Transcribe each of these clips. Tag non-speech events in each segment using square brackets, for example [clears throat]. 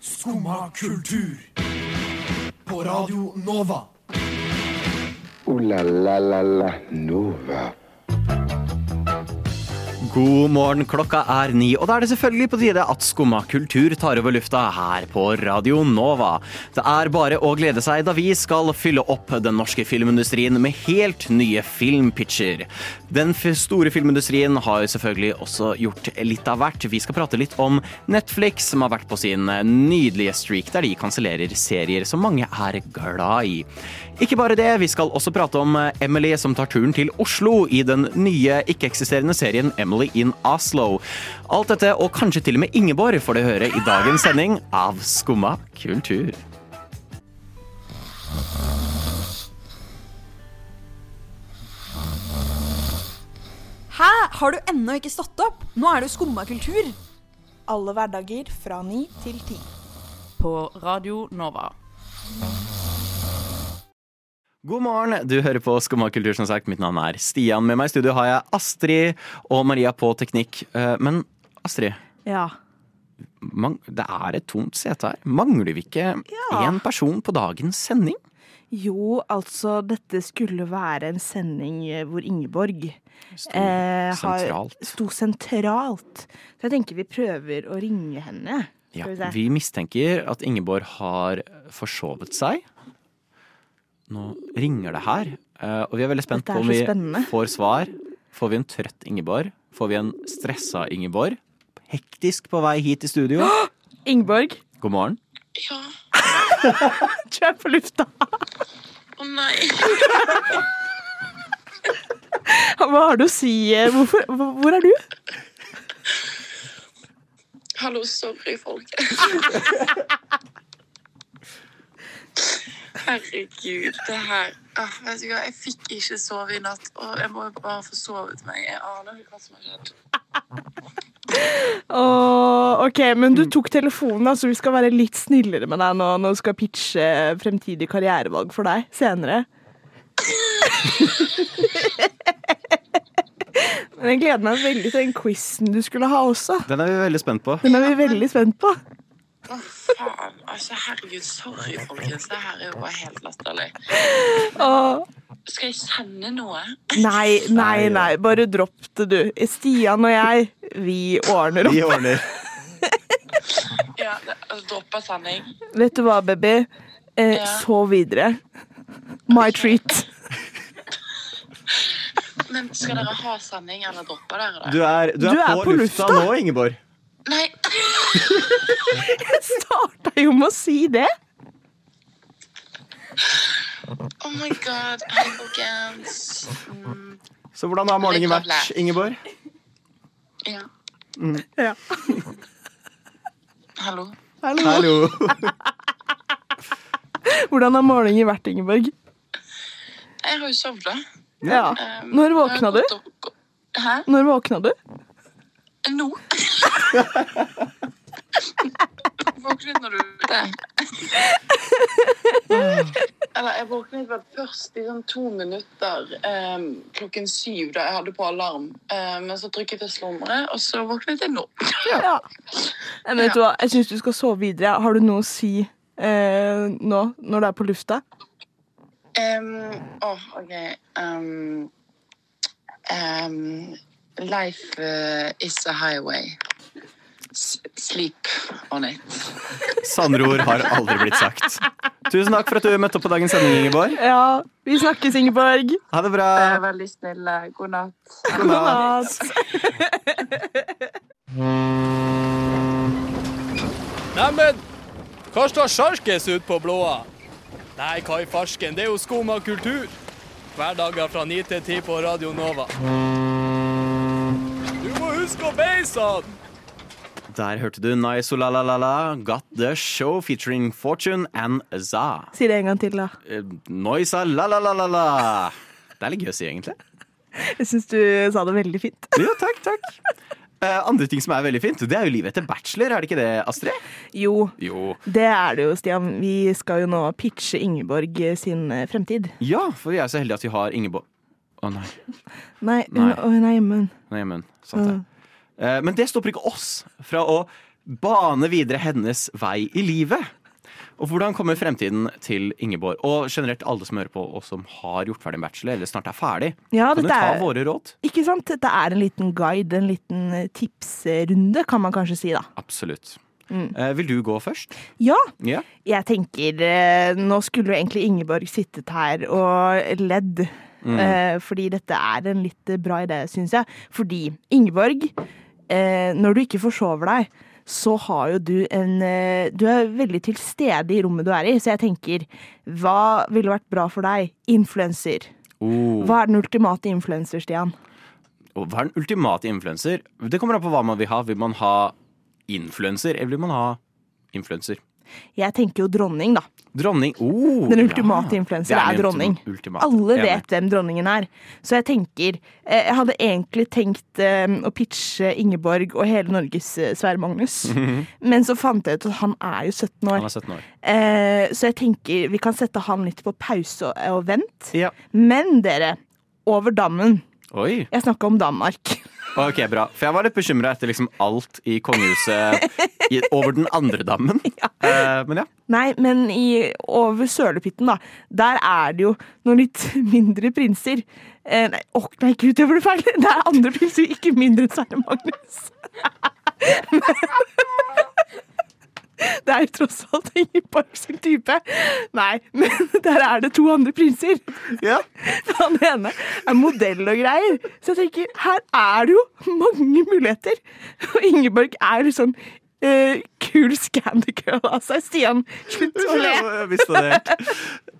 Skumma kultur. På Radio Nova. Ooh la la la la Nova. God morgen, klokka er ni, og da er det selvfølgelig på tide at Skumma kultur tar over lufta her på Radio Nova. Det er bare å glede seg da vi skal fylle opp den norske filmindustrien med helt nye filmpitcher. Den store filmindustrien har selvfølgelig også gjort litt av hvert. Vi skal prate litt om Netflix, som har vært på sin nydelige streak der de kansellerer serier som mange er glad i. Ikke bare det, vi skal også prate om Emily som tar turen til Oslo i den nye ikke-eksisterende serien Emily in Oslo. Alt dette, og kanskje til og med Ingeborg, får du høre i dagens sending av Skumma kultur. Hæ? Har du ennå ikke stått opp? Nå er det jo skumma kultur. Alle hverdager fra ni til ti. På Radio Nova. God morgen, du hører på Skumma kultur, som sagt. Mitt navn er Stian. Med meg i studio har jeg Astrid og Maria på teknikk. Eh, Men Astrid, Ja. det er et tomt sete her. Mangler vi ikke én person på dagens sending? Jo, altså, dette skulle være en sending eh, hvor Ingeborg eh, har- sentralt. sto sentralt. Så jeg tenker vi prøver å ringe henne. Ja, Skal vi se. vi mistenker at Ingeborg har forsovet seg. Nå ringer det her, eh, og vi er veldig spent er på om vi spennende. får svar. Får vi en trøtt Ingeborg? Får vi en stressa Ingeborg? Hektisk på vei hit i studio. [gasps] Ingeborg, God morgen. Ja. [laughs] du er på lufta. Å nei. [laughs] Hva har du å si? Hvorfor, hvor hvor er du? Hallo, sorry, folkens. [laughs] Herregud, det her ah, Vet du hva, jeg fikk ikke sove i natt. Og jeg må jo bare få sovet meg. Jeg aner ikke hva som har skjedd. Åh, ok, men du tok telefonen, da, så vi skal være litt snillere med deg nå når vi skal pitche fremtidig karrierevalg for deg senere. Men jeg gleder meg veldig til den quizen du skulle ha også. Den er vi veldig spent på. Den er vi veldig spent på. Å, faen. Altså, herregud, sorry, folkens. Det her er jo bare helt latterlig. Skal jeg sende noe? nei, nei, nei, bare dropp det, du. Stian og jeg, vi ordner opp. Vi ordner. Ja, altså, Dropper sending? Vet du hva, baby? Eh, Ja. Så videre. My treat. Men skal dere ha sending, eller droppe dere det? Du er, du er, på, lufta, nå, Ingeborg. Nei! [laughs] Jeg starta jo med å si det. Oh my god. Folkens. Mm, Så hvordan har målingen vært. Ingeborg? ja. Ja. Hallo. Hallo. Hallo. [laughs] Hvordan har målingen vært, Ingeborg? Jeg har jo sovna. Ja. Um, Når våkna du? opp- Hæ? Når våkna du? Nå? Våknet når du ute? Eller jeg våknet vel først i sånn to minutter um, klokken syv da jeg hadde på alarm. Um, men så trykket jeg slumre, og så våknet jeg nå. Ja. Men vet du hva, jeg syns du skal sove videre. Har du noe å si eh, nå, når du er på lufta? Um, oh, OK. Um, um, life uh, is a highway. Sleep on it. Sanne ord har aldri blitt sagt. Tusen takk for at du møtte opp på dagens sending, Ingeborg. Ja, vi snakkes, Ingeborg. Ha det bra. Jeg er veldig snill. God natt. God natt. [laughs] Neimen, hva står sjarkes ut på blåa? Nei, hva i farsken, det er jo skum av kultur. Hverdager fra 9 til 10 på Radio Nova. Du må huske å beise han! Der hørte du Nice La La La La Got The Show featuring Fortune and Za. Si det en gang til, da. Eh, Noisa La La La La La. Det er litt gøy å si, egentlig. Jeg syns du sa det veldig fint. Ja, takk, takk. Uh, andre ting som er veldig fint, det er jo livet etter bachelor, er det ikke det, Astrid? Jo, Jo. det er det jo, Stian. Vi skal jo nå pitche Ingeborg sin eh, fremtid. Ja, for vi er så heldige at vi har Ingeborg Å nei, Nei, Nei. Hun, å, hun er hjemme. hun. nei men, sant det. Eh, Men det stopper ikke oss fra å bane videre hennes vei i livet. Og hvordan kommer fremtiden til Ingeborg, og generelt alle som hører på og som har gjort ferdig en bachelor, eller snart er ferdig? Ja, kan du ta er- våre råd? Ikke sant? Dette er en liten guide, en liten eh, tipsrunde, kan man kanskje si, da. Absolutt. Mm. Eh, vil du gå først? Ja, Yeah. jeg tenker eh, Nå skulle jo egentlig Ingeborg sittet her og ledd. Mm. Eh, fordi dette er en litt bra idé, syns jeg. Fordi Ingeborg, når du ikke forsover deg, så har jo du en eh, Du er veldig til stede i rommet du er i, så jeg tenker Hva ville vært bra for deg? Influenser. Oh. Hva er den ultimate influenser, Stian? Hva er den ultimate influenser? Det kommer an på hva man vil ha. Vil man ha influenser, eller vil man ha influenser? Jeg tenker jo dronning, da. Dronning. Oh, Den ultimate ja. influenser er, er, dronning. ultimate. Alle Enig. vet hvem dronningen er. Så jeg tenker eh, Jeg hadde egentlig tenkt eh, å pitche Ingeborg og hele Norges eh, Sverre Magnus. [laughs] Men så fant jeg ut at han er jo 17 Han år. er 17 år. Så jeg tenker vi kan sette han litt på pause og, og vent. Ja. Men dere, over dammen. Oi. Jeg snakka om Danmark. Ok, bra. For jeg var litt bekymra etter liksom alt i kongehuset i, over den andre dammen. [laughs] Eh, men ja. Nei, men i, over sølepytten, da. Der er det jo noen litt mindre prinser. Eh, nei, oh, nei, gud, det ble feil! Det er andre prinser, ikke mindre enn Sverre Magnus. [laughs] [laughs] Det er jo tross alt sin type. Nei, [laughs] men der er det to andre prinser. Ja. [laughs] Han ene er modell og greier. Så jeg tenker, her er det jo mange muligheter. Og Ingeborg er jo eh, kul scandy girl av seg. Stian, slutt å le. Jeg visste det helt.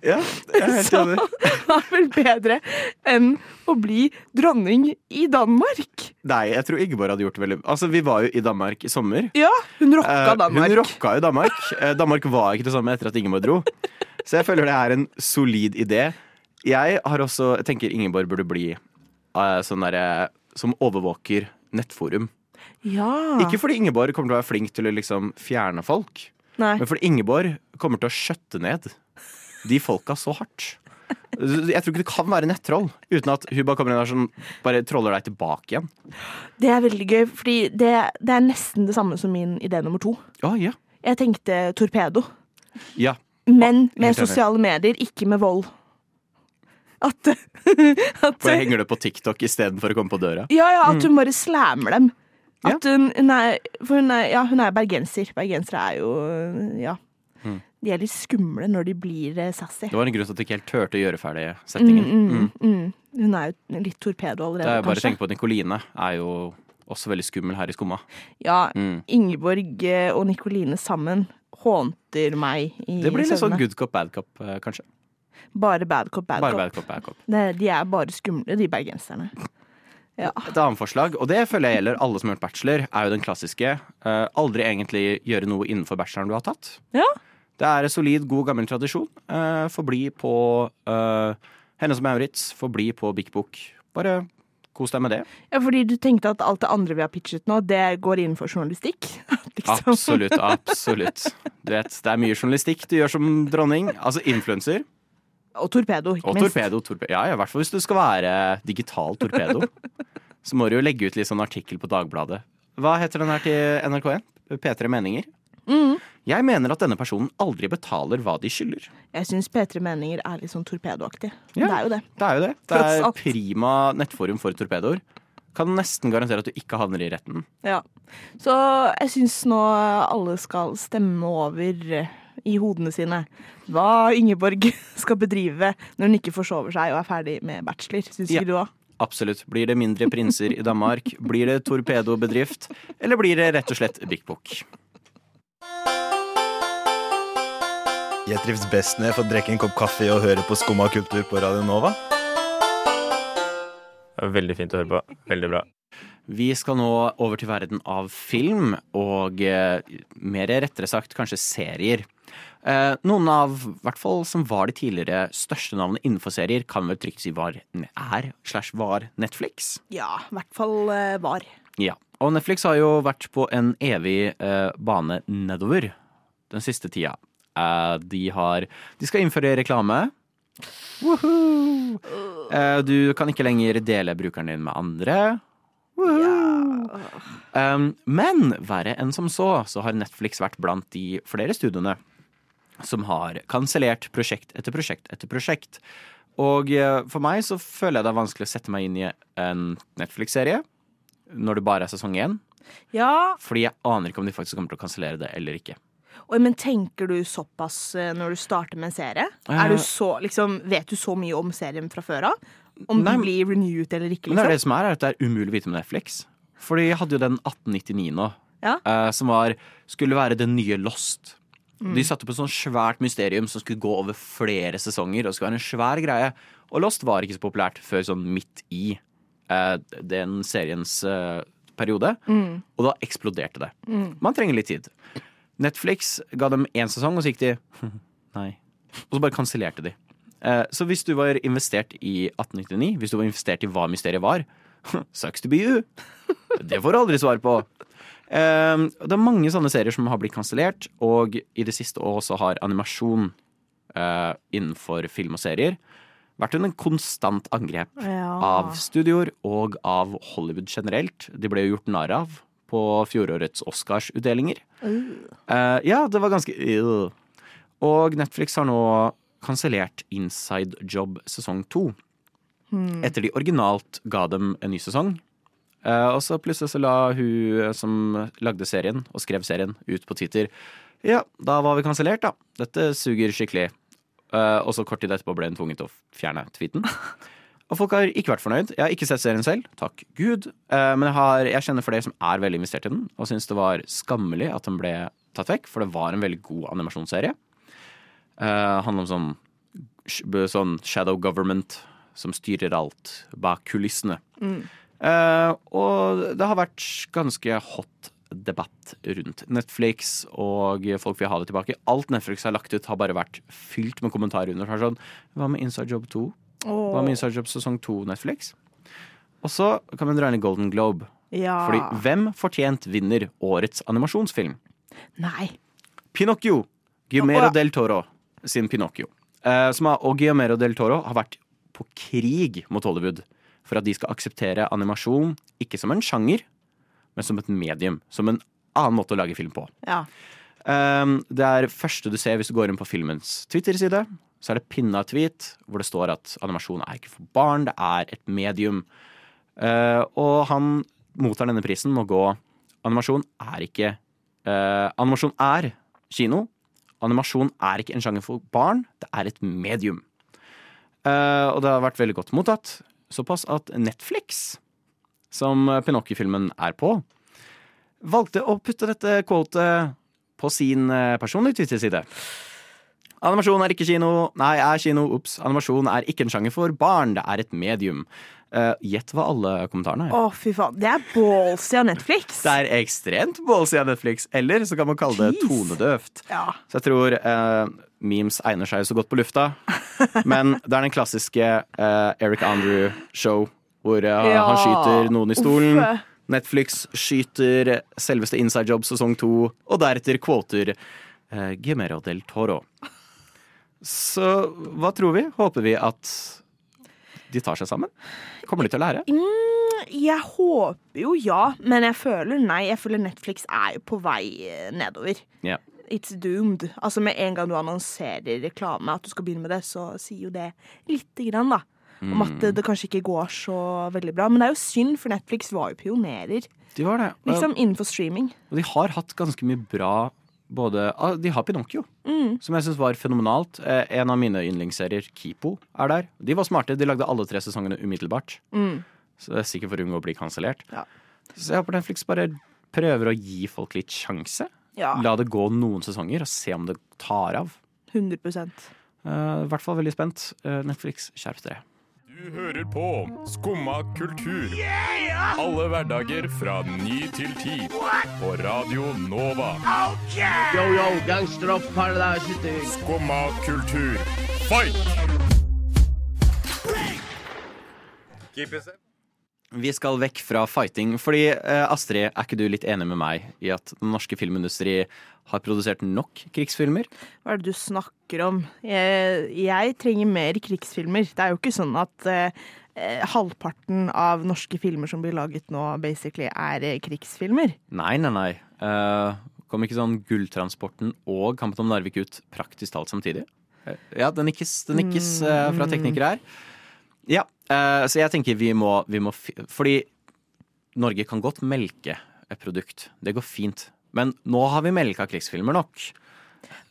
Ja, jeg er helt enig. Så er vel bedre enn å bli dronning i Danmark? Nei, jeg tror Ingeborg hadde gjort det veldig Altså, Vi var jo i Danmark i sommer. Ja, hun rocka Eh, Danmark. Hun rocka jo Danmark. Eh, Danmark var ikke det samme etter at Ingeborg dro. Så jeg føler det er en solid idé. Jeg har også, jeg tenker Ingeborg burde bli sånn derre som overvåker nettforum. Ja. Ikke fordi Ingeborg kommer til å være flink til å liksom fjerne folk, Nei. men fordi Ingeborg kommer til å skjøtte ned de folka så hardt. Jeg tror ikke det kan være nettroll uten at hun bare kommer inn og sånn, bare troller deg tilbake igjen. Det er veldig gøy, fordi det, det er nesten det samme som min idé nummer to. Oh, ja. Jeg tenkte torpedo, Ja. men med sosiale medier, ikke med vold. At, [laughs] at Bare henger det på TikTok istedenfor å komme på døra. Ja, ja, at hun bare slammer dem. At hun, hun er For hun er, ja, hun er bergenser. Bergensere er jo Ja. Mm. De er litt skumle når de blir eh, sassy. Det var en grunn til at du ikke helt turte å gjøre ferdig settingen. Mm, mm, Mm. mm. Hun er jo litt torpedo allerede, kanskje. bare tenk på at Nikoline er jo også veldig skummel her i Skumma. Ja, Mm. Ingeborg eh, og Nikoline sammen hånter meg i Det blir litt sånn good cop, bad cop, eh, kanskje. Bare bad cop, bad Bare cop. bad cop, bad cop. Det, de er bare skumle, de bergenserne. Ja. Et annet forslag, og det føler jeg gjelder alle som har gjort bachelor, er jo den klassiske. uh, aldri egentlig gjøre noe innenfor bacheloren du har tatt. Ja. Det er en solid, god, gammel tradisjon. Uh, forbli på uh, Hennes og Maurits, forbli på Big Book. Bare kos deg med det. ja, fordi du tenkte at alt det andre vi har pitchet nå, det går innenfor journalistikk? [laughs] liksom. Absolutt, absolutt. Du vet, det er mye journalistikk du gjør som dronning. Altså influenser. Og torpedo, ikke Og minst. torpedo. torpedo. Ja, ja, i hvert fall hvis du skal være digital torpedo. [laughs] så må du jo legge ut litt sånn artikkel på Dagbladet. Hva heter den her til NRK1? P3 Meninger? Mm. Jeg mener at denne personen aldri betaler hva de skylder. Jeg syns P3 Meninger er litt sånn torpedoaktig. Ja. Det er jo det. Det er jo det. Det er prima nettforum for torpedoer. Kan nesten garantere at du ikke havner i retten. Ja. Så jeg syns nå alle skal stemme over i hodene sine hva Ingeborg [laughs] skal bedrive når hun ikke forsover seg og er ferdig med bachelor. Syns Ja. ikke du òg? Absolutt. Blir det mindre prinser i Danmark? Blir det torpedobedrift? Eller blir det rett og slett Big Book? Jeg trives best når jeg får drikke en kopp kaffe og høre på Skumma kultur på Radio Nova. Veldig fint å høre på. Veldig bra. Vi skal nå over til verden av film, og eh, mer rettere sagt kanskje serier. Eh, noen av, hvert fall som var de tidligere største navnene innenfor serier, kan vel trygt si var, er, slash var Netflix. Ja, i hvert fall eh, var. Ja. Og Netflix har jo vært på en evig eh, bane nedover den siste tida. Eh, de har De skal innføre reklame. Woohoo! Eh, du kan ikke lenger dele brukeren din med andre. Um, men verre enn som så, så har Netflix vært blant de flere studiene som har kansellert prosjekt etter prosjekt etter prosjekt. Og eh, for meg så føler jeg det er vanskelig å sette meg inn i en Netflix-serie når det bare er sesong én. Ja, Fordi jeg aner ikke om de faktisk kommer til å kansellere det eller ikke. Oi, men tenker du såpass eh, når du starter med en serie? Eh. Du så, liksom, vet du så mye om serien fra før av? Om Nei, de blir renewed eller ikke, Men det er det liksom? som er, er at det er umulig å vite med Netflix. Fordi jeg hadde jo den 1899 nå, Ja. eh, som var, skulle være det nye Lost. Mm. De satte opp et sånt svært mysterium som skulle gå over flere sesonger. Og skulle være en svær greie Og Lost var ikke så populært før sånn midt i eh, den seriens eh, periode. Mm. Og da eksploderte det. Mm. Man trenger litt tid. Netflix ga dem én sesong, og så gikk de [laughs] Nei. Og så bare kansellerte de. Eh, Så hvis du var investert i 1899, hvis du var investert i hva mysteriet var, [laughs] sucks to be you. Det får du aldri svar på. Eh, Det er mange sånne serier som har blitt kansellert, og i det siste år så har animasjon eh, innenfor film og serier vært under konstant angrep Ja. av studioer og av Hollywood generelt. De ble jo gjort narr av på fjorårets Oscarsutdelinger. Uh. ja, det var ganske øh. Og Netflix har nå kansellert Inside Job sesong to. Hmm. Etter de originalt ga dem en ny sesong. Uh, og så plutselig så la hun som lagde serien, og skrev serien, ut på Twitter Ja, da var vi kansellert, da. Dette suger skikkelig. Uh, og så kort tid etterpå ble hun tvunget til å fjerne tweeten. [laughs] Og folk har ikke vært fornøyd. Jeg har ikke sett serien selv, takk Gud. Uh, men jeg, har, jeg kjenner flere som er veldig investert i den, og syns det var skammelig at den ble tatt vekk, for det var en veldig god animasjonsserie. Uh, handler om sånn, sånn shadow government som styrer alt bak kulissene. Mm. Eh, og det har vært ganske hot debatt rundt Netflix, og folk vil ha det tilbake. Alt Netflix har lagt ut, har bare vært fylt med kommentarer under. Sånn, Hva med Inside Job 2? Hva med Inside Job sesong 2 Netflix? Og så kan vi dra inn i Golden Globe. Ja. Fordi hvem fortjent vinner årets animasjonsfilm? Nei. Pinocchio. Guillermo oh, ja. del Toro sin Pinocchio. Eh, som er, og Guillermo del Toro har vært på krig mot Hollywood for at de skal akseptere animasjon ikke som en sjanger, men som et medium. Som en annen måte å lage film på. Ja. Um, det er første du ser hvis du går inn på filmens Twitter-side. Så er det pinna tweet hvor det står at animasjon er ikke for barn, det er et medium. Uh, og han mottar denne prisen med å gå Animasjon er ikke Animasjon er kino. Animasjon er ikke en sjanger for barn, det er et medium. Uh, og det har vært veldig godt mottatt. Såpass at Netflix, som Pinocchio-filmen er på, valgte å putte dette quotet på sin eh, personlige Twitter-side. Animasjon er ikke kino. Nei, er kino. Ops. Animasjon er ikke en sjanger for barn, det er et medium. Eh, Gjett hva alle kommentarene er. Å, fy faen. Det er ballsy av Netflix. Det er ekstremt ballsy av Netflix. Eller så kan man kalle det Jeez. tonedøvt. Ja. Så jeg tror uh, memes egner seg så godt på lufta. Men [laughs] det er den klassiske uh, Eric Andrew-show hvor Ja. han skyter noen i stolen. Uff. Netflix skyter selveste Inside Job sesong to, og deretter quoter eh, Guillermo del Toro. Så hva tror vi? Håper vi at de tar seg sammen? Kommer de til å lære? Mm, jeg håper jo ja, men jeg føler nei. Jeg føler Netflix er jo på vei eh, nedover. Yeah. It's doomed. Altså Med en gang du annonserer reklame at du skal begynne med det, så sier jo det lite grann, da. Om at det, det kanskje ikke går så veldig bra. Men det er jo synd, for Netflix var jo pionerer. De var det. Liksom innenfor streaming. Og de har hatt ganske mye bra både ah, De har Pinocchio, Mm. som jeg syns var fenomenalt. Eh, en av mine yndlingsserier, Kipo, er der. De var smarte. De lagde alle tre sesongene umiddelbart. Mm. Så det er sikkert for å unngå å bli kansellert. Ja. Så jeg håper Netflix bare prøver å gi folk litt sjanse. Ja. La det gå noen sesonger, og se om det tar av. 100 Eh, I hvert fall veldig spent. Eh, Netflix, skjerp dere. Du hører på Skumma kultur. Alle hverdager fra ny til ti. På Radio Nova. Yo, yo, gangsteropp, paradise. Skumma kultur, fight! Vi skal vekk fra fighting, fordi eh, Astrid, er ikke du litt enig med meg i at den norske filmindustri har produsert nok krigsfilmer? Hva er det du snakker om? Jeg, jeg trenger mer krigsfilmer. Det er jo ikke sånn at eh, eh, halvparten av norske filmer som blir laget nå, basically er eh, krigsfilmer. Nei, nei, nei. Uh, kom ikke sånn Gulltransporten og Kampen om Narvik ut praktisk talt samtidig? Ja, det nikkes, det nikkes eh, fra teknikere her. Ja, eh, så jeg tenker vi må, vi må Fordi Norge kan godt melke et produkt. Det går fint. Men nå har vi melka krigsfilmer nok.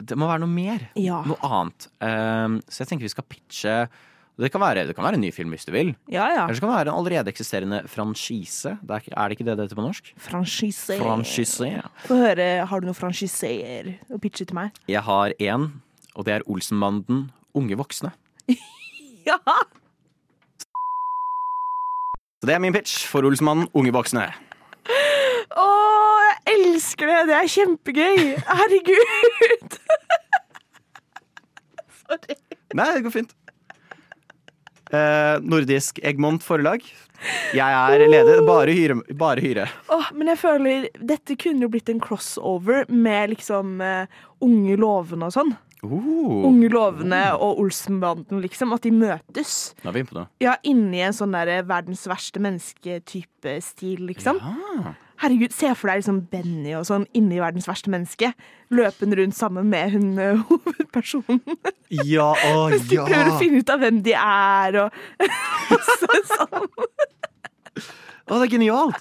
Det må være noe mer. Ja. Noe annet. Eh, så jeg tenker vi skal pitche det kan, være, det kan være en ny film hvis du vil. Ja, ja. Eller så kan det være en allerede eksisterende franchise. Det er, er det ikke det det heter på norsk? Franchise. Franchise. Få høre, har du noen franchiseer å pitche til meg? Jeg har én, og det er Olsenbanden Unge voksne. [laughs] Ja! Så det er min pitch for Olsmannen, Unge voksne. Å, jeg elsker det! Det er kjempegøy! Herregud! [laughs] Sorry. Nei, det går fint. Eh, nordisk Egmont forlag. Jeg er leder. Bare hyre. Bare hyre. Åh, men jeg føler dette kunne jo blitt en crossover med liksom uh, Unge lovende og sånn. Oh. Unge lovende og Olsenbanden, liksom. At de møtes. Nå er vi inne på det. Ja, inni en sånn der verdens verste menneske-type stil, liksom. Herregud, se for deg liksom Benny og sånn inni verdens verste menneske. Løpende rundt sammen med hun eh, [laughs] hovedpersonen. Ja, å [laughs] Mens de prøver å finne ut av hvem de er og [laughs] sånn. Å, det er genialt!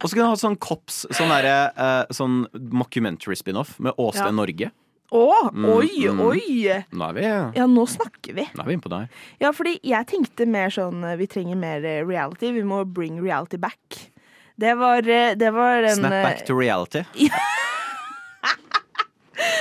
Og så kan du ha sånn Kops, sånn, derre, eh, sånn mockumentary spin-off med Åsted Ja. Norge. Å, Mm, oi, mm. oi! Nå er vi, Ja, nå snakker vi. nå er vi inne på det. Ja, fordi jeg tenkte mer sånn eh, Vi trenger mer eh, reality. Vi må bring reality back. Det var, eh, det var en Snap back to reality. [laughs]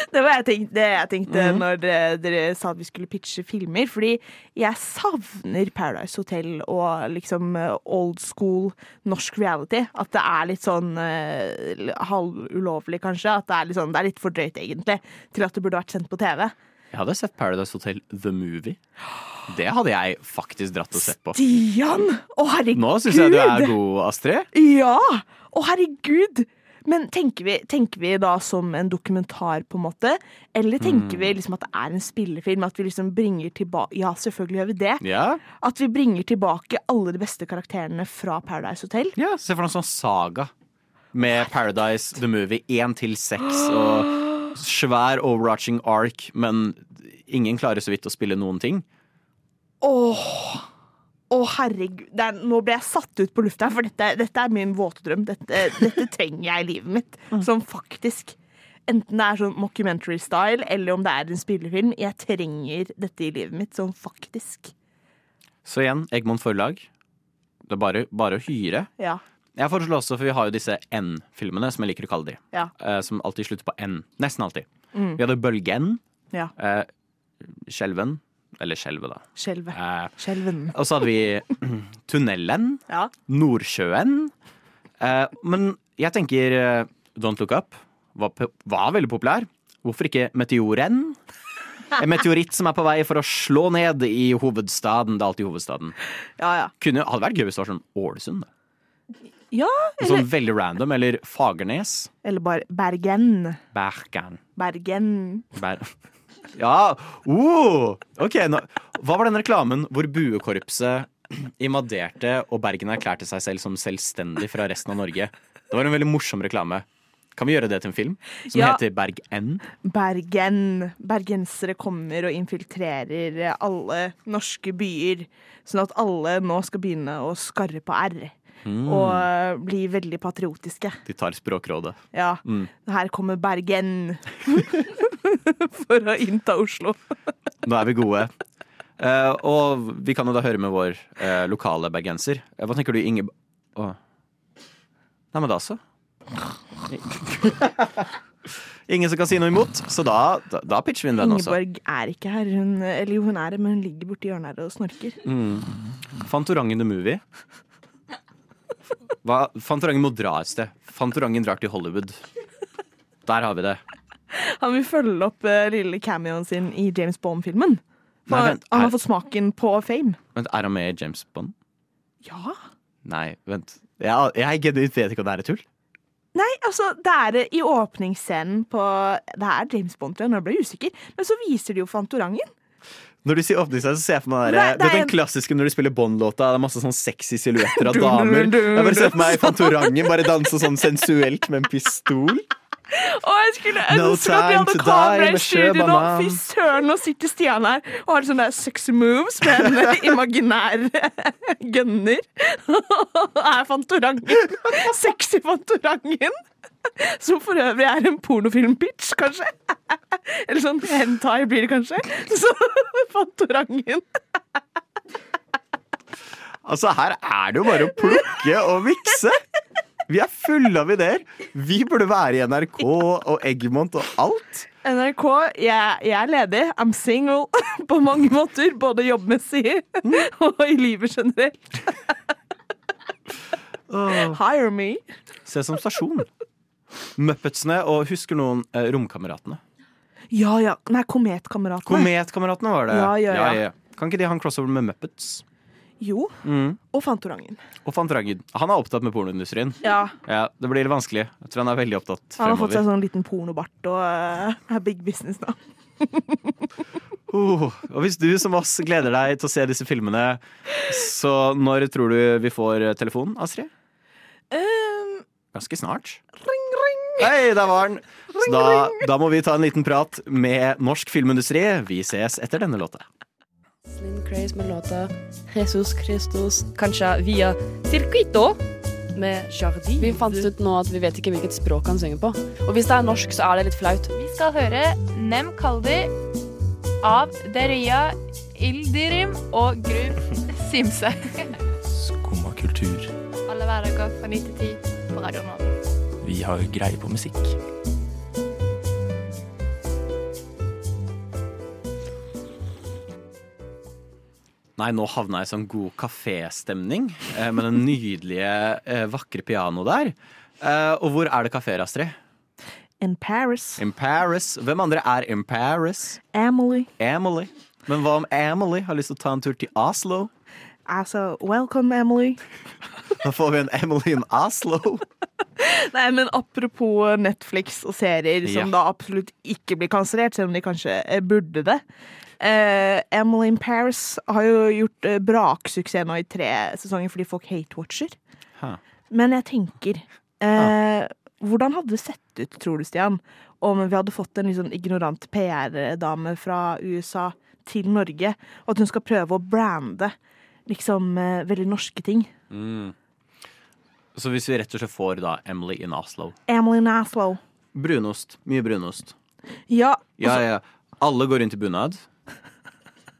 [laughs] Det var jeg tenkte, det jeg tenkte Mhm. når dere, dere sa at vi skulle pitche filmer. Fordi jeg savner Paradise Hotel og liksom eh, old school norsk reality. At det er litt sånn uh, halvulovlig, kanskje. At det er, litt sånn, det er litt for drøyt, egentlig, til at det burde vært sendt på TV. Jeg hadde sett Paradise Hotel The Movie. Det hadde jeg faktisk dratt og sett på. Stian! Å, herregud! Nå syns jeg du er god, Astrid. Ja! Å, herregud! Men tenker vi, tenker vi da som en dokumentar, på en måte? Eller tenker Mm. vi liksom at det er en spillefilm? At vi liksom bringer tilbake Ja, selvfølgelig gjør vi det. Ja. At vi bringer tilbake alle de beste karakterene fra Paradise Hotel. ja, Se for deg en sånn saga med Paradise The Movie 1 til 6 og svær overarching arc, men ingen klarer så vidt å spille noen ting. Åh! Å, herregud. Det er, nå ble jeg satt ut på lufta, for dette, dette er min våte drøm. Dette, dette trenger jeg i livet mitt. [laughs] Sånn faktisk. Enten det er sånn mockumentary-style, eller om det er en spillefilm. Jeg trenger dette i livet mitt, sånn faktisk. Så igjen, Egmont forlag. Det er bare, bare å hyre. Ja. Jeg foreslår også, for vi har jo disse N-filmene, som jeg liker å kalle de. Ja. eh, som alltid slutter på N. Nesten alltid. Mm. Vi hadde Bølgen. Ja. Eh, Skjelven. Eller Skjelvet, da. Skjelvet. Eh, Skjelven. og så hadde vi [clears throat] Tunnelen. Ja. Nordsjøen. Eh, men jeg tenker eh, Don't Look Up var, var veldig populær. Hvorfor ikke Meteoren? En meteoritt som er på vei for å slå ned i hovedstaden. Det er alltid hovedstaden. Ja, ja. Kunne, hadde vært gøy hvis det var sånn Ålesund. Ja, Sånn veldig random. Eller Fagernes. eller bare Bergen. Bergen. Bergen. Ber ja! Oh, ok, nå. Hva var den reklamen hvor buekorpset invaderte og Bergen erklærte seg selv som selvstendig fra resten av Norge? Det var en veldig morsom reklame. Kan vi gjøre det til en film som Ja. heter Berg N? Bergen. Bergensere kommer og infiltrerer alle norske byer. Sånn at alle nå skal begynne å skarre på R. Mm. Og blir bli veldig patriotiske. De tar Språkrådet. Ja. Mm. Her kommer Bergen. [laughs] For å innta Oslo. [laughs] Nå er vi gode. Eh, og vi kan jo da høre med vår eh, lokale bergenser. Eh, hva tenker du, Inge... Oh. Nei, men da så. [laughs] Ingen som kan si noe imot, så da, da, da pitcher vi inn den også. Ingeborg er ikke her. Hun, eller jo, hun er det, men hun ligger borti hjørnet her og snorker. Mm. Fantorangen the movie. Hva? Fantorangen må dra et sted. Fantorangen drar til Hollywood. Der har vi det. Han vil følge opp eh, lille cameoen sin i James Bond-filmen. For Nei, vent, han er- har fått smaken på fame. Vent, Er han med i James Bond? Ja. Nei, vent. Jeg, jeg genuint vet ikke om det er et tull. Nei, altså, det er eh, i åpningsscenen på Det er James Bond, tror jeg. Nå ble jeg usikker. Men så viser de jo Fantorangen. Når du sier åpningsscene, så ser jeg for meg der, det er den klassiske når du spiller Bond-låta. Det er masse sånn sexy silhuetter av damer. Jeg bare ser for meg Fantorangen bare danse sånn sensuelt med en pistol. Å, jeg skulle No ønske at vi hadde kamera i studio nå. Fy søren, nå sitter Stian her og har sånne sexy moves med en [laughs] imaginær gunner. [laughs] er Fantorangen. Sexy Fantorangen. [laughs] Som for øvrig er en pornofilm-bitch, kanskje. [laughs] Eller sånn hentai blir det kanskje. [laughs] Så Fantorangen. Altså, her er det jo bare å plukke og mikse. Vi er fulle av ideer. Vi burde være i NRK og Eggmont og alt. NRK, jeg, jeg er ledig. I'm single på mange måter. Både jobbmessig og i livet generelt. Hire me. Se som Stasjon. Muppetsene og husker noen eh, Romkameratene. Ja, ja. Nei, Kometkameratene. Kometkameratene var det. Ja, ja, ja. Kan ikke de ha en crossover med Muppets? Jo. Mm. Og Fantorangen. Og Fantorangen. Han er opptatt med pornoindustrien. Ja. Ja, Det blir vanskelig. Jeg tror han er veldig opptatt Han har fått seg fremover. sånn liten pornobart og uh, er big business nå. [laughs] Oh, og hvis du som oss gleder deg til å se disse filmene, så når tror du vi får telefonen, telefon, Astrid? Um, Ganske snart. ring. Hei, der var den! Så da, da må vi ta en liten prat med norsk filmindustri. Vi ses etter denne låta. Slim Craze med låta Jesus Christus, kanskje via Circuito med Jardi. Vi fant ut nå at vi vet ikke hvilket språk han synger på. Og hvis det er norsk, så er det litt flaut. Vi skal høre Nem Kaldi av Deria Ildirim og Gru Simse. Skumma kultur. Alle hverdager fra 9 til 10 på Radio Nova. Vi har greie på musikk. Nei, nå havna jeg i sånn god kaféstemning eh, med den nydelige, eh, vakre pianoet der. Eh, og hvor er det kafeer, Astrid? In Paris. In Paris. Hvem andre er in Paris? Emily. Emily. Men hva om Emily har lyst til å ta en tur til Oslo? Altså, welcome, Emily. [laughs] Da får vi en Emily in Oslo. [laughs] Nei, men apropos Netflix og serier som Ja. da absolutt ikke blir kansellert, selv om de kanskje eh, burde det. Uh, Emily in Paris har jo gjort uh, braksuksess nå i tre sesonger fordi folk hate-watcher. Huh. Men jeg tenker eh, Hvordan hadde det sett ut, tror du, Stian, om vi hadde fått en litt sånn ignorant PR-dame fra USA til Norge, og at hun skal prøve å brande liksom eh, veldig norske ting? Mm. Så hvis vi rett og slett får da Emily in Oslo Emily in Oslo. Brunost. Mye brunost. Ja, Ja, ja. Alle går rundt i bunad,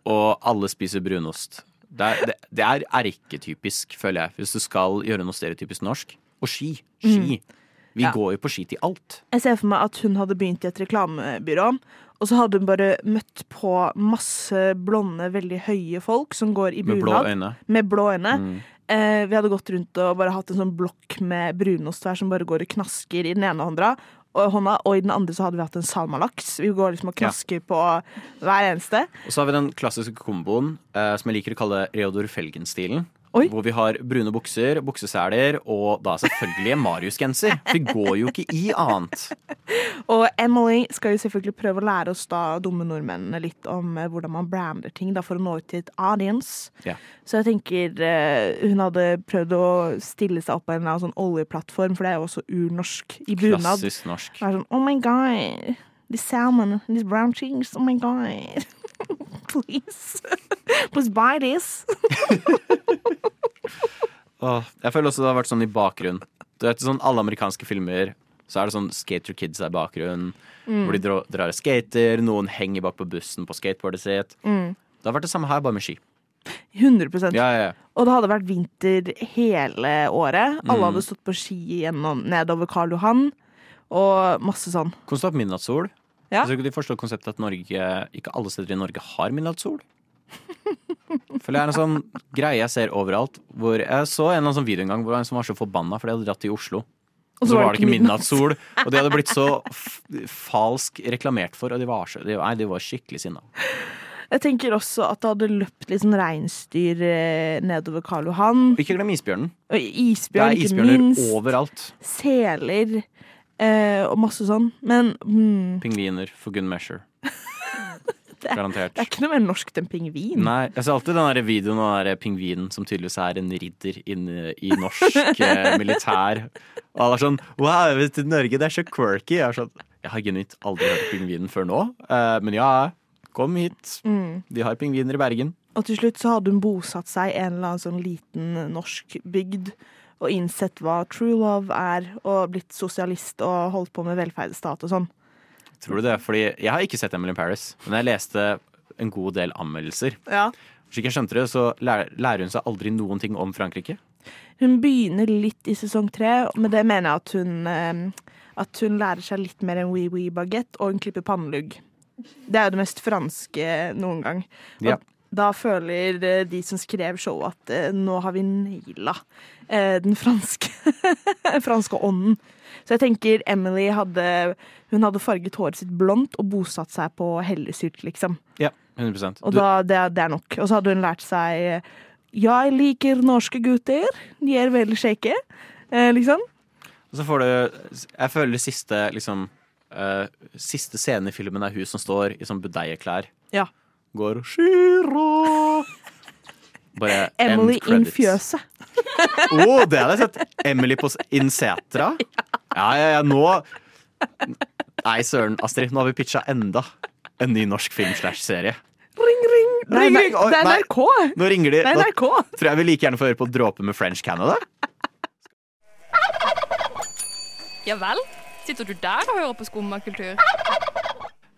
og alle spiser brunost. Det er, det, det er erketypisk, føler jeg, hvis du skal gjøre noe stereotypisk norsk. Og ski. Ski. Vi Ja. går jo på ski til alt. Jeg ser for meg at hun hadde begynt i et reklamebyrå, og så hadde hun bare møtt på masse blonde, veldig høye folk som går i Med blå øyne. Med blå øyne. Mm. Eh, vi hadde gått rundt og bare hatt en sånn blokk med brunost her som bare går og knasker i den ene hånda. Og, hånda, og i den andre så hadde vi hatt en salmalaks. Vi går liksom og knasker på hver eneste. Og så har vi den klassiske komboen eh, som jeg liker å kalle Reodor Felgen-stilen. Hvor vi har brune bukser, bukseseler og da selvfølgelig en Marius-genser. Vi går jo ikke i annet. Og Emily skal jo selvfølgelig prøve å lære oss da dumme nordmennene litt om eh, hvordan man brander ting da for å nå ut til et audience. Ja. Så jeg tenker eh, hun hadde prøvd å stille seg opp på en eller annen sånn oljeplattform, for det er jo også urnorsk i bunad. Klassisk norsk. Det er sånn Oh my god, this salmon, these brown cheese, oh my god. Please. [laughs] Please buy this. [laughs] Åh, jeg føler også det har vært sånn i bakgrunnen. Du vet, sånn Alle amerikanske filmer så er det sånn Skater Kids er i bakgrunnen. Mm. Hvor de drar, drar og skater, noen henger bak på bussen på skateboardet sitt. Mm. Det har vært det samme her, bare med ski. 100 Ja, ja, ja. Og det hadde vært vinter hele året. Alle Mm. hadde stått på ski gjennom, nedover Karl Johan. Og masse sånn. Konstant midnattssol. Ja. Tror ikke de forstår konseptet at Norge, ikke alle steder i Norge har midnattssol. For det er en sånn greie jeg ser overalt. Hvor Jeg så en sånn video en gang hvor en som var så forbanna fordi de hadde dratt til Oslo. Og så var det ikke midnattssol. [laughs] Og de hadde blitt så falsk reklamert for, og de var, så, de, nei, de var skikkelig sinna. Jeg tenker også at det hadde løpt litt sånn reinsdyr eh, nedover Karl Johan. Ikke glem isbjørnen. Og isbjørn, det er ikke isbjørner minst. overalt. Seler eh, og masse sånn. Men mm, Pingviner for good measure. [laughs] Det, Garantert. det er ikke noe mer norskt enn pingvin. Nei, jeg ser alltid den der videoen av den pingvinen som tydeligvis er en ridder inne i norsk [laughs] eh, militær. Og alle er sånn Wow, vet du, Norge, det er så quirky. Jeg, er sånn, jeg har genuint aldri hørt pingvinen før nå. Eh, men ja, kom hit. Mm. Har pingviner i Bergen. Og til slutt så hadde hun bosatt seg i en eller annen sånn liten norsk bygd og innsett hva true love er, og blitt sosialist og holdt på med velferdsstat og sånn. Tror du det? Fordi jeg har ikke sett Emily in Paris, men jeg leste en god del anmeldelser. Ja. Slik jeg skjønte det, så lærer, hun seg aldri noen ting om Frankrike. Hun begynner litt i sesong tre, men med det mener jeg at hun, eh, at hun lærer seg litt mer enn wee wee baguette, og hun klipper pannelugg. Det er jo det mest franske noen gang. Og Ja. Da føler eh, de som skrev showet at eh, nå har vi naila eh, den franske, [laughs] franske ånden. Så jeg tenker Emily hadde Hun hadde farget håret sitt blondt og bosatt seg på Hellesylt, liksom. Ja, 100 Og da, det, det er nok. Og så hadde hun lært seg Jeg liker norske gutter. De er veldig shaky Eh, liksom. Og så får du Jeg føler det siste liksom uh, Siste scenen i filmen er hun som står i sånn budeieklær. Ja. Går Shira! Bare Emily in fjøset. Å, det hadde jeg sett! Emily på insetra in Setra. [laughs] Ja, ja, ja, nå Nei, søren, Astrid. Nå har vi pitcha enda en ny norsk film slash serie. Ring, ring, ring, nei, ring. oi, Det er. NRK. Nå ringer de. Det er Nå tror jeg vi like gjerne får høre på Dråpe med French Canada. Ja vel? Sitter du der og hører på skummakultur?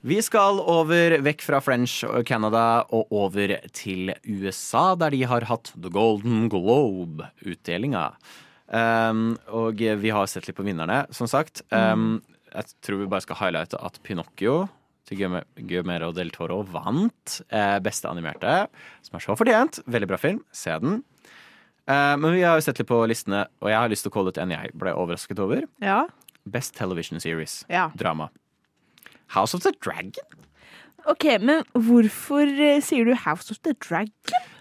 Vi skal over vekk fra French og Canada og over til USA, der de har hatt The Golden Globe-utdelinga. Um, og vi har sett litt på vinnerne, som sagt. Um, jeg tror vi bare skal highlighte at Pinocchio til Guillermo- del Toro vant eh, beste animerte, som er så fortjent. Veldig bra film. Se den. Eh, men vi har jo sett litt på listene, og jeg har lyst til å calle ut en jeg ble overrasket over. Ja. Best Television Series. Ja. Drama. House of the Dragon. OK, men hvorfor eh, sier du House of the Dragon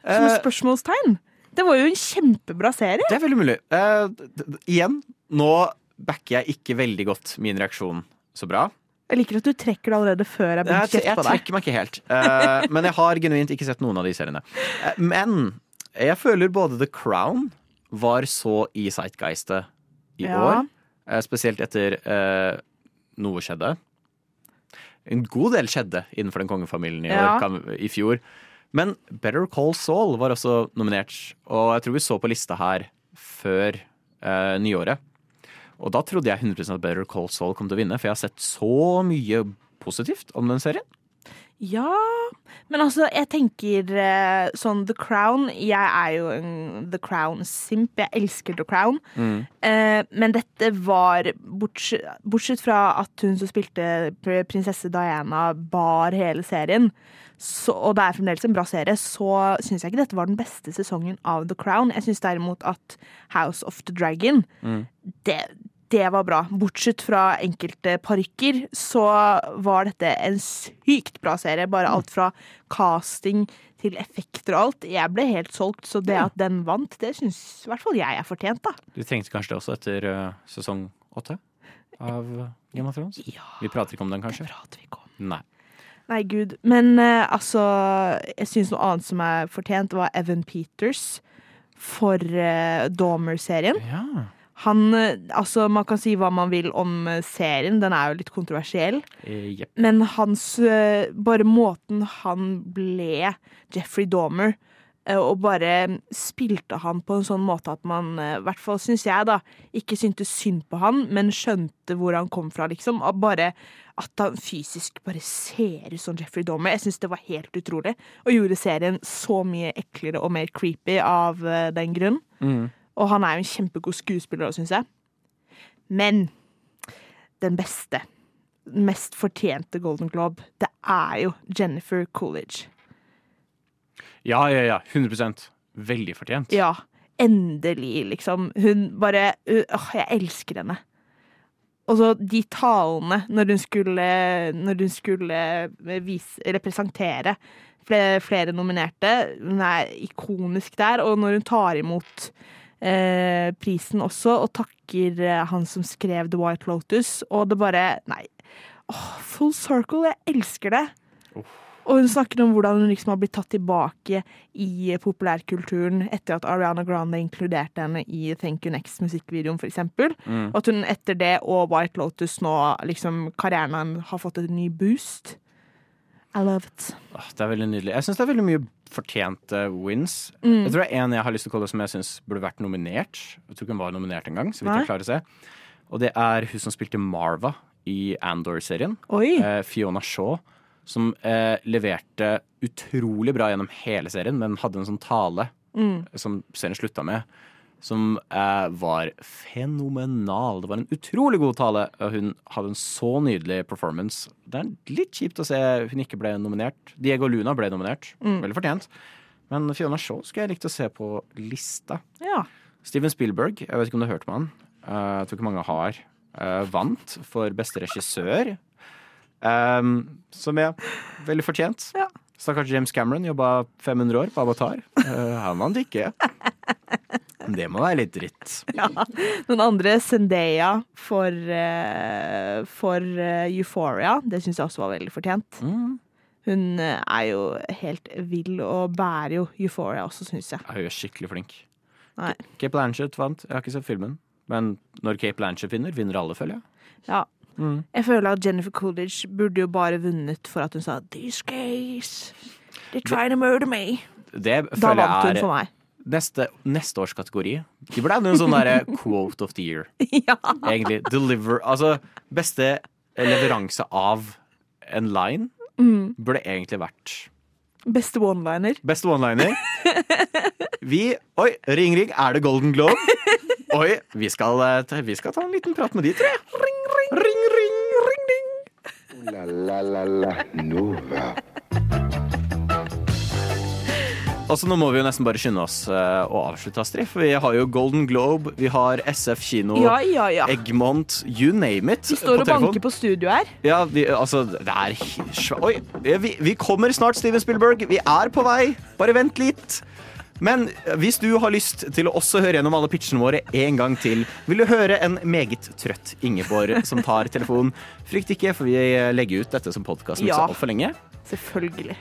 som Eh, spørsmålstegn? Det var jo en kjempebra serie. Det er veldig mulig. D- igjen, nå backer jeg ikke veldig godt min reaksjon så bra. Jeg liker at du trekker det allerede før jeg begynner å kjefte på deg. Jeg trekker meg ikke helt. Uh, men jeg har genuint ikke sett noen av de seriene. Uh, men jeg føler både The Crown var så i Sightgeistet i Ja. år. spesielt etter noe skjedde. En god del skjedde innenfor den kongefamilien i, Ja. år, i fjor. Men Better Call Saul var også nominert, og jeg tror vi så på lista her før eh, nyåret. Og da trodde jeg 100 at Better Call Saul kom til å vinne, for jeg har sett så mye positivt om den serien. Ja, men altså, jeg tenker eh, sånn The Crown Jeg er jo en The Crown-simp. Jeg elsker The Crown. Mm. Eh, men dette var bortsett, bortsett fra at hun som spilte prinsesse Diana, bar hele serien, så, og det er fremdeles en bra serie, så syns jeg ikke dette var den beste sesongen av The Crown. Jeg syns derimot at House of the Dragon Mm. det, det var bra. Bortsett fra enkelte parykker, så var dette en sykt bra serie. Bare alt fra casting til effekter og alt. Jeg ble helt solgt, så det at den vant, det syns i hvert fall jeg er fortjent, da. Du trengte kanskje det også etter eh, sesong åtte av Game of Thrones? Vi prater ikke om den, kanskje? Nei. Nei, gud. Men uh, altså Jeg syns noe annet som er fortjent, var Evan Peters for uh, Dormer-serien. Ja. Han eh, Altså, man kan si hva man vil om eh, serien, den er jo litt kontroversiell. Eh, yep. Men hans eh, Bare måten han ble Jeffrey Dahmer og bare spilte han på en sånn måte at man, i hvert fall syns jeg, da, ikke syntes synd på han, men skjønte hvor han kom fra, liksom. Og bare at han fysisk bare ser ut som Jeffrey Dahmer. Jeg syns det var helt utrolig. Og gjorde serien så mye eklere og mer creepy av den grunn. Mm. Og han er jo en kjempegod skuespiller òg, syns jeg. Men den beste, mest fortjente Golden Globe, det er jo Jennifer Coolidge. Ja, ja, ja. 100% Veldig fortjent. Ja, endelig, liksom. Hun bare Åh, jeg elsker henne. Og så de talene når hun skulle, når hun skulle vise, representere flere, flere nominerte. Hun er ikonisk der. Og når hun tar imot eh, prisen også, og takker eh, han som skrev The White Lotus, og det bare Nei. Oh, full circle. Jeg elsker det. Og hun snakker om hvordan hun liksom har blitt tatt tilbake i populærkulturen etter at Ariana Grande inkluderte henne i Thank You Next-musikkvideoen, eksempel. Mm. Og at hun etter det og White Lotus nå liksom karrieren har fått en ny boost. I love it. Det er veldig nydelig. Jeg syns det er veldig mye fortjente wins. Mm. Jeg tror det er en jeg har lyst til å kalle som jeg syns burde vært nominert. Jeg tror ikke hun var nominert engang, så vidt jeg klarer å se. Og det er hun som spilte Marva i Andor-serien. Eh, Fiona Shaw. Som eh, leverte utrolig bra gjennom hele serien, men hadde en sånn tale Mm. som serien slutta med, som eh, var fenomenal. Det var en utrolig god tale, hun hadde en så nydelig performance. Det er litt kjipt å se hun ikke ble nominert. Diego Luna ble nominert, Mm. veldig fortjent. Men Fiona Shaw skulle jeg likt å se på lista. Ja. Steven Spielberg, jeg vet ikke om du har hørt med han. Uh, jeg tror ikke mange har. Uh, vant for beste regissør. Um, som er veldig fortjent. Stakkars James Cameron jobba 500 år på Avatar. Uh, han vant ikke. [laughs] Det må være litt dritt. [laughs] Ja. Noen andre, Zendaya for, uh, for uh, Euphoria. Det syns jeg også var veldig fortjent. Hun eh, er jo helt vill og bærer jo Euphoria også, syns jeg. Hun er skikkelig flink. Nei. Cape Lanchett vant. Jeg har ikke sett filmen. Men når Cape Lanchett vinner, vinner alle, føler jeg. Ja. Mm. Jeg føler at Jennifer Coolidge burde jo bare vunnet for at hun sa 'These gays, they're trying to murder me'. Det Da føler vant hun er... for meg. Neste, neste års kategori. De burde hatt en sånn derre [laughs] quote of the year. Egentlig. Deliver Altså, beste leveranse av en line Mm. burde egentlig vært Beste one-liner. Beste one-liner. Vi Oi, ring, ring. Er det Golden Globe? Oi, vi skal, eh, vi skal ta en liten prat med de, tror jeg. Ring, ring, ring, ring, ring. La la la la Nova. Altså, nå må vi jo nesten bare skynde oss eh, å avslutte, Astrid. For vi har jo Golden Globe, vi har SF kino, Ja, ja, ja. Egmont, you name it. Vi står og telefon. banker på studio her. Ja, vi, altså, det er Oi, vi, vi kommer snart, Steven Spielberg. Vi er på vei. Bare vent litt. Men hvis du har lyst til å også høre gjennom alle pitchene våre en gang til, vil du høre en meget trøtt Ingeborg som tar telefonen, frykt ikke, for vi legger ut dette som podkast Ja. så altfor lenge. Selvfølgelig.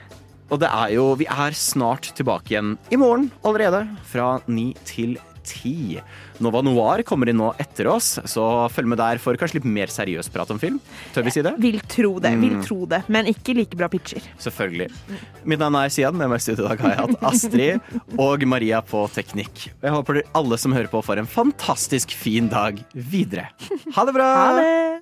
Og det er jo, vi er snart tilbake igjen i morgen allerede, fra ni til ti. Nova Noir kommer inn nå etter oss, så følg med der for kanskje litt mer seriøs prat om film. Tør vi si det? Vil tro det, vil Mm. tro det. Men ikke like bra pitcher. Selvfølgelig. Mitt navn er Sian, med meg i studio i dag har jeg hatt Astrid og Maria på teknikk. Jeg håper alle som hører på får en fantastisk fin dag videre. Ha det bra! Ha det!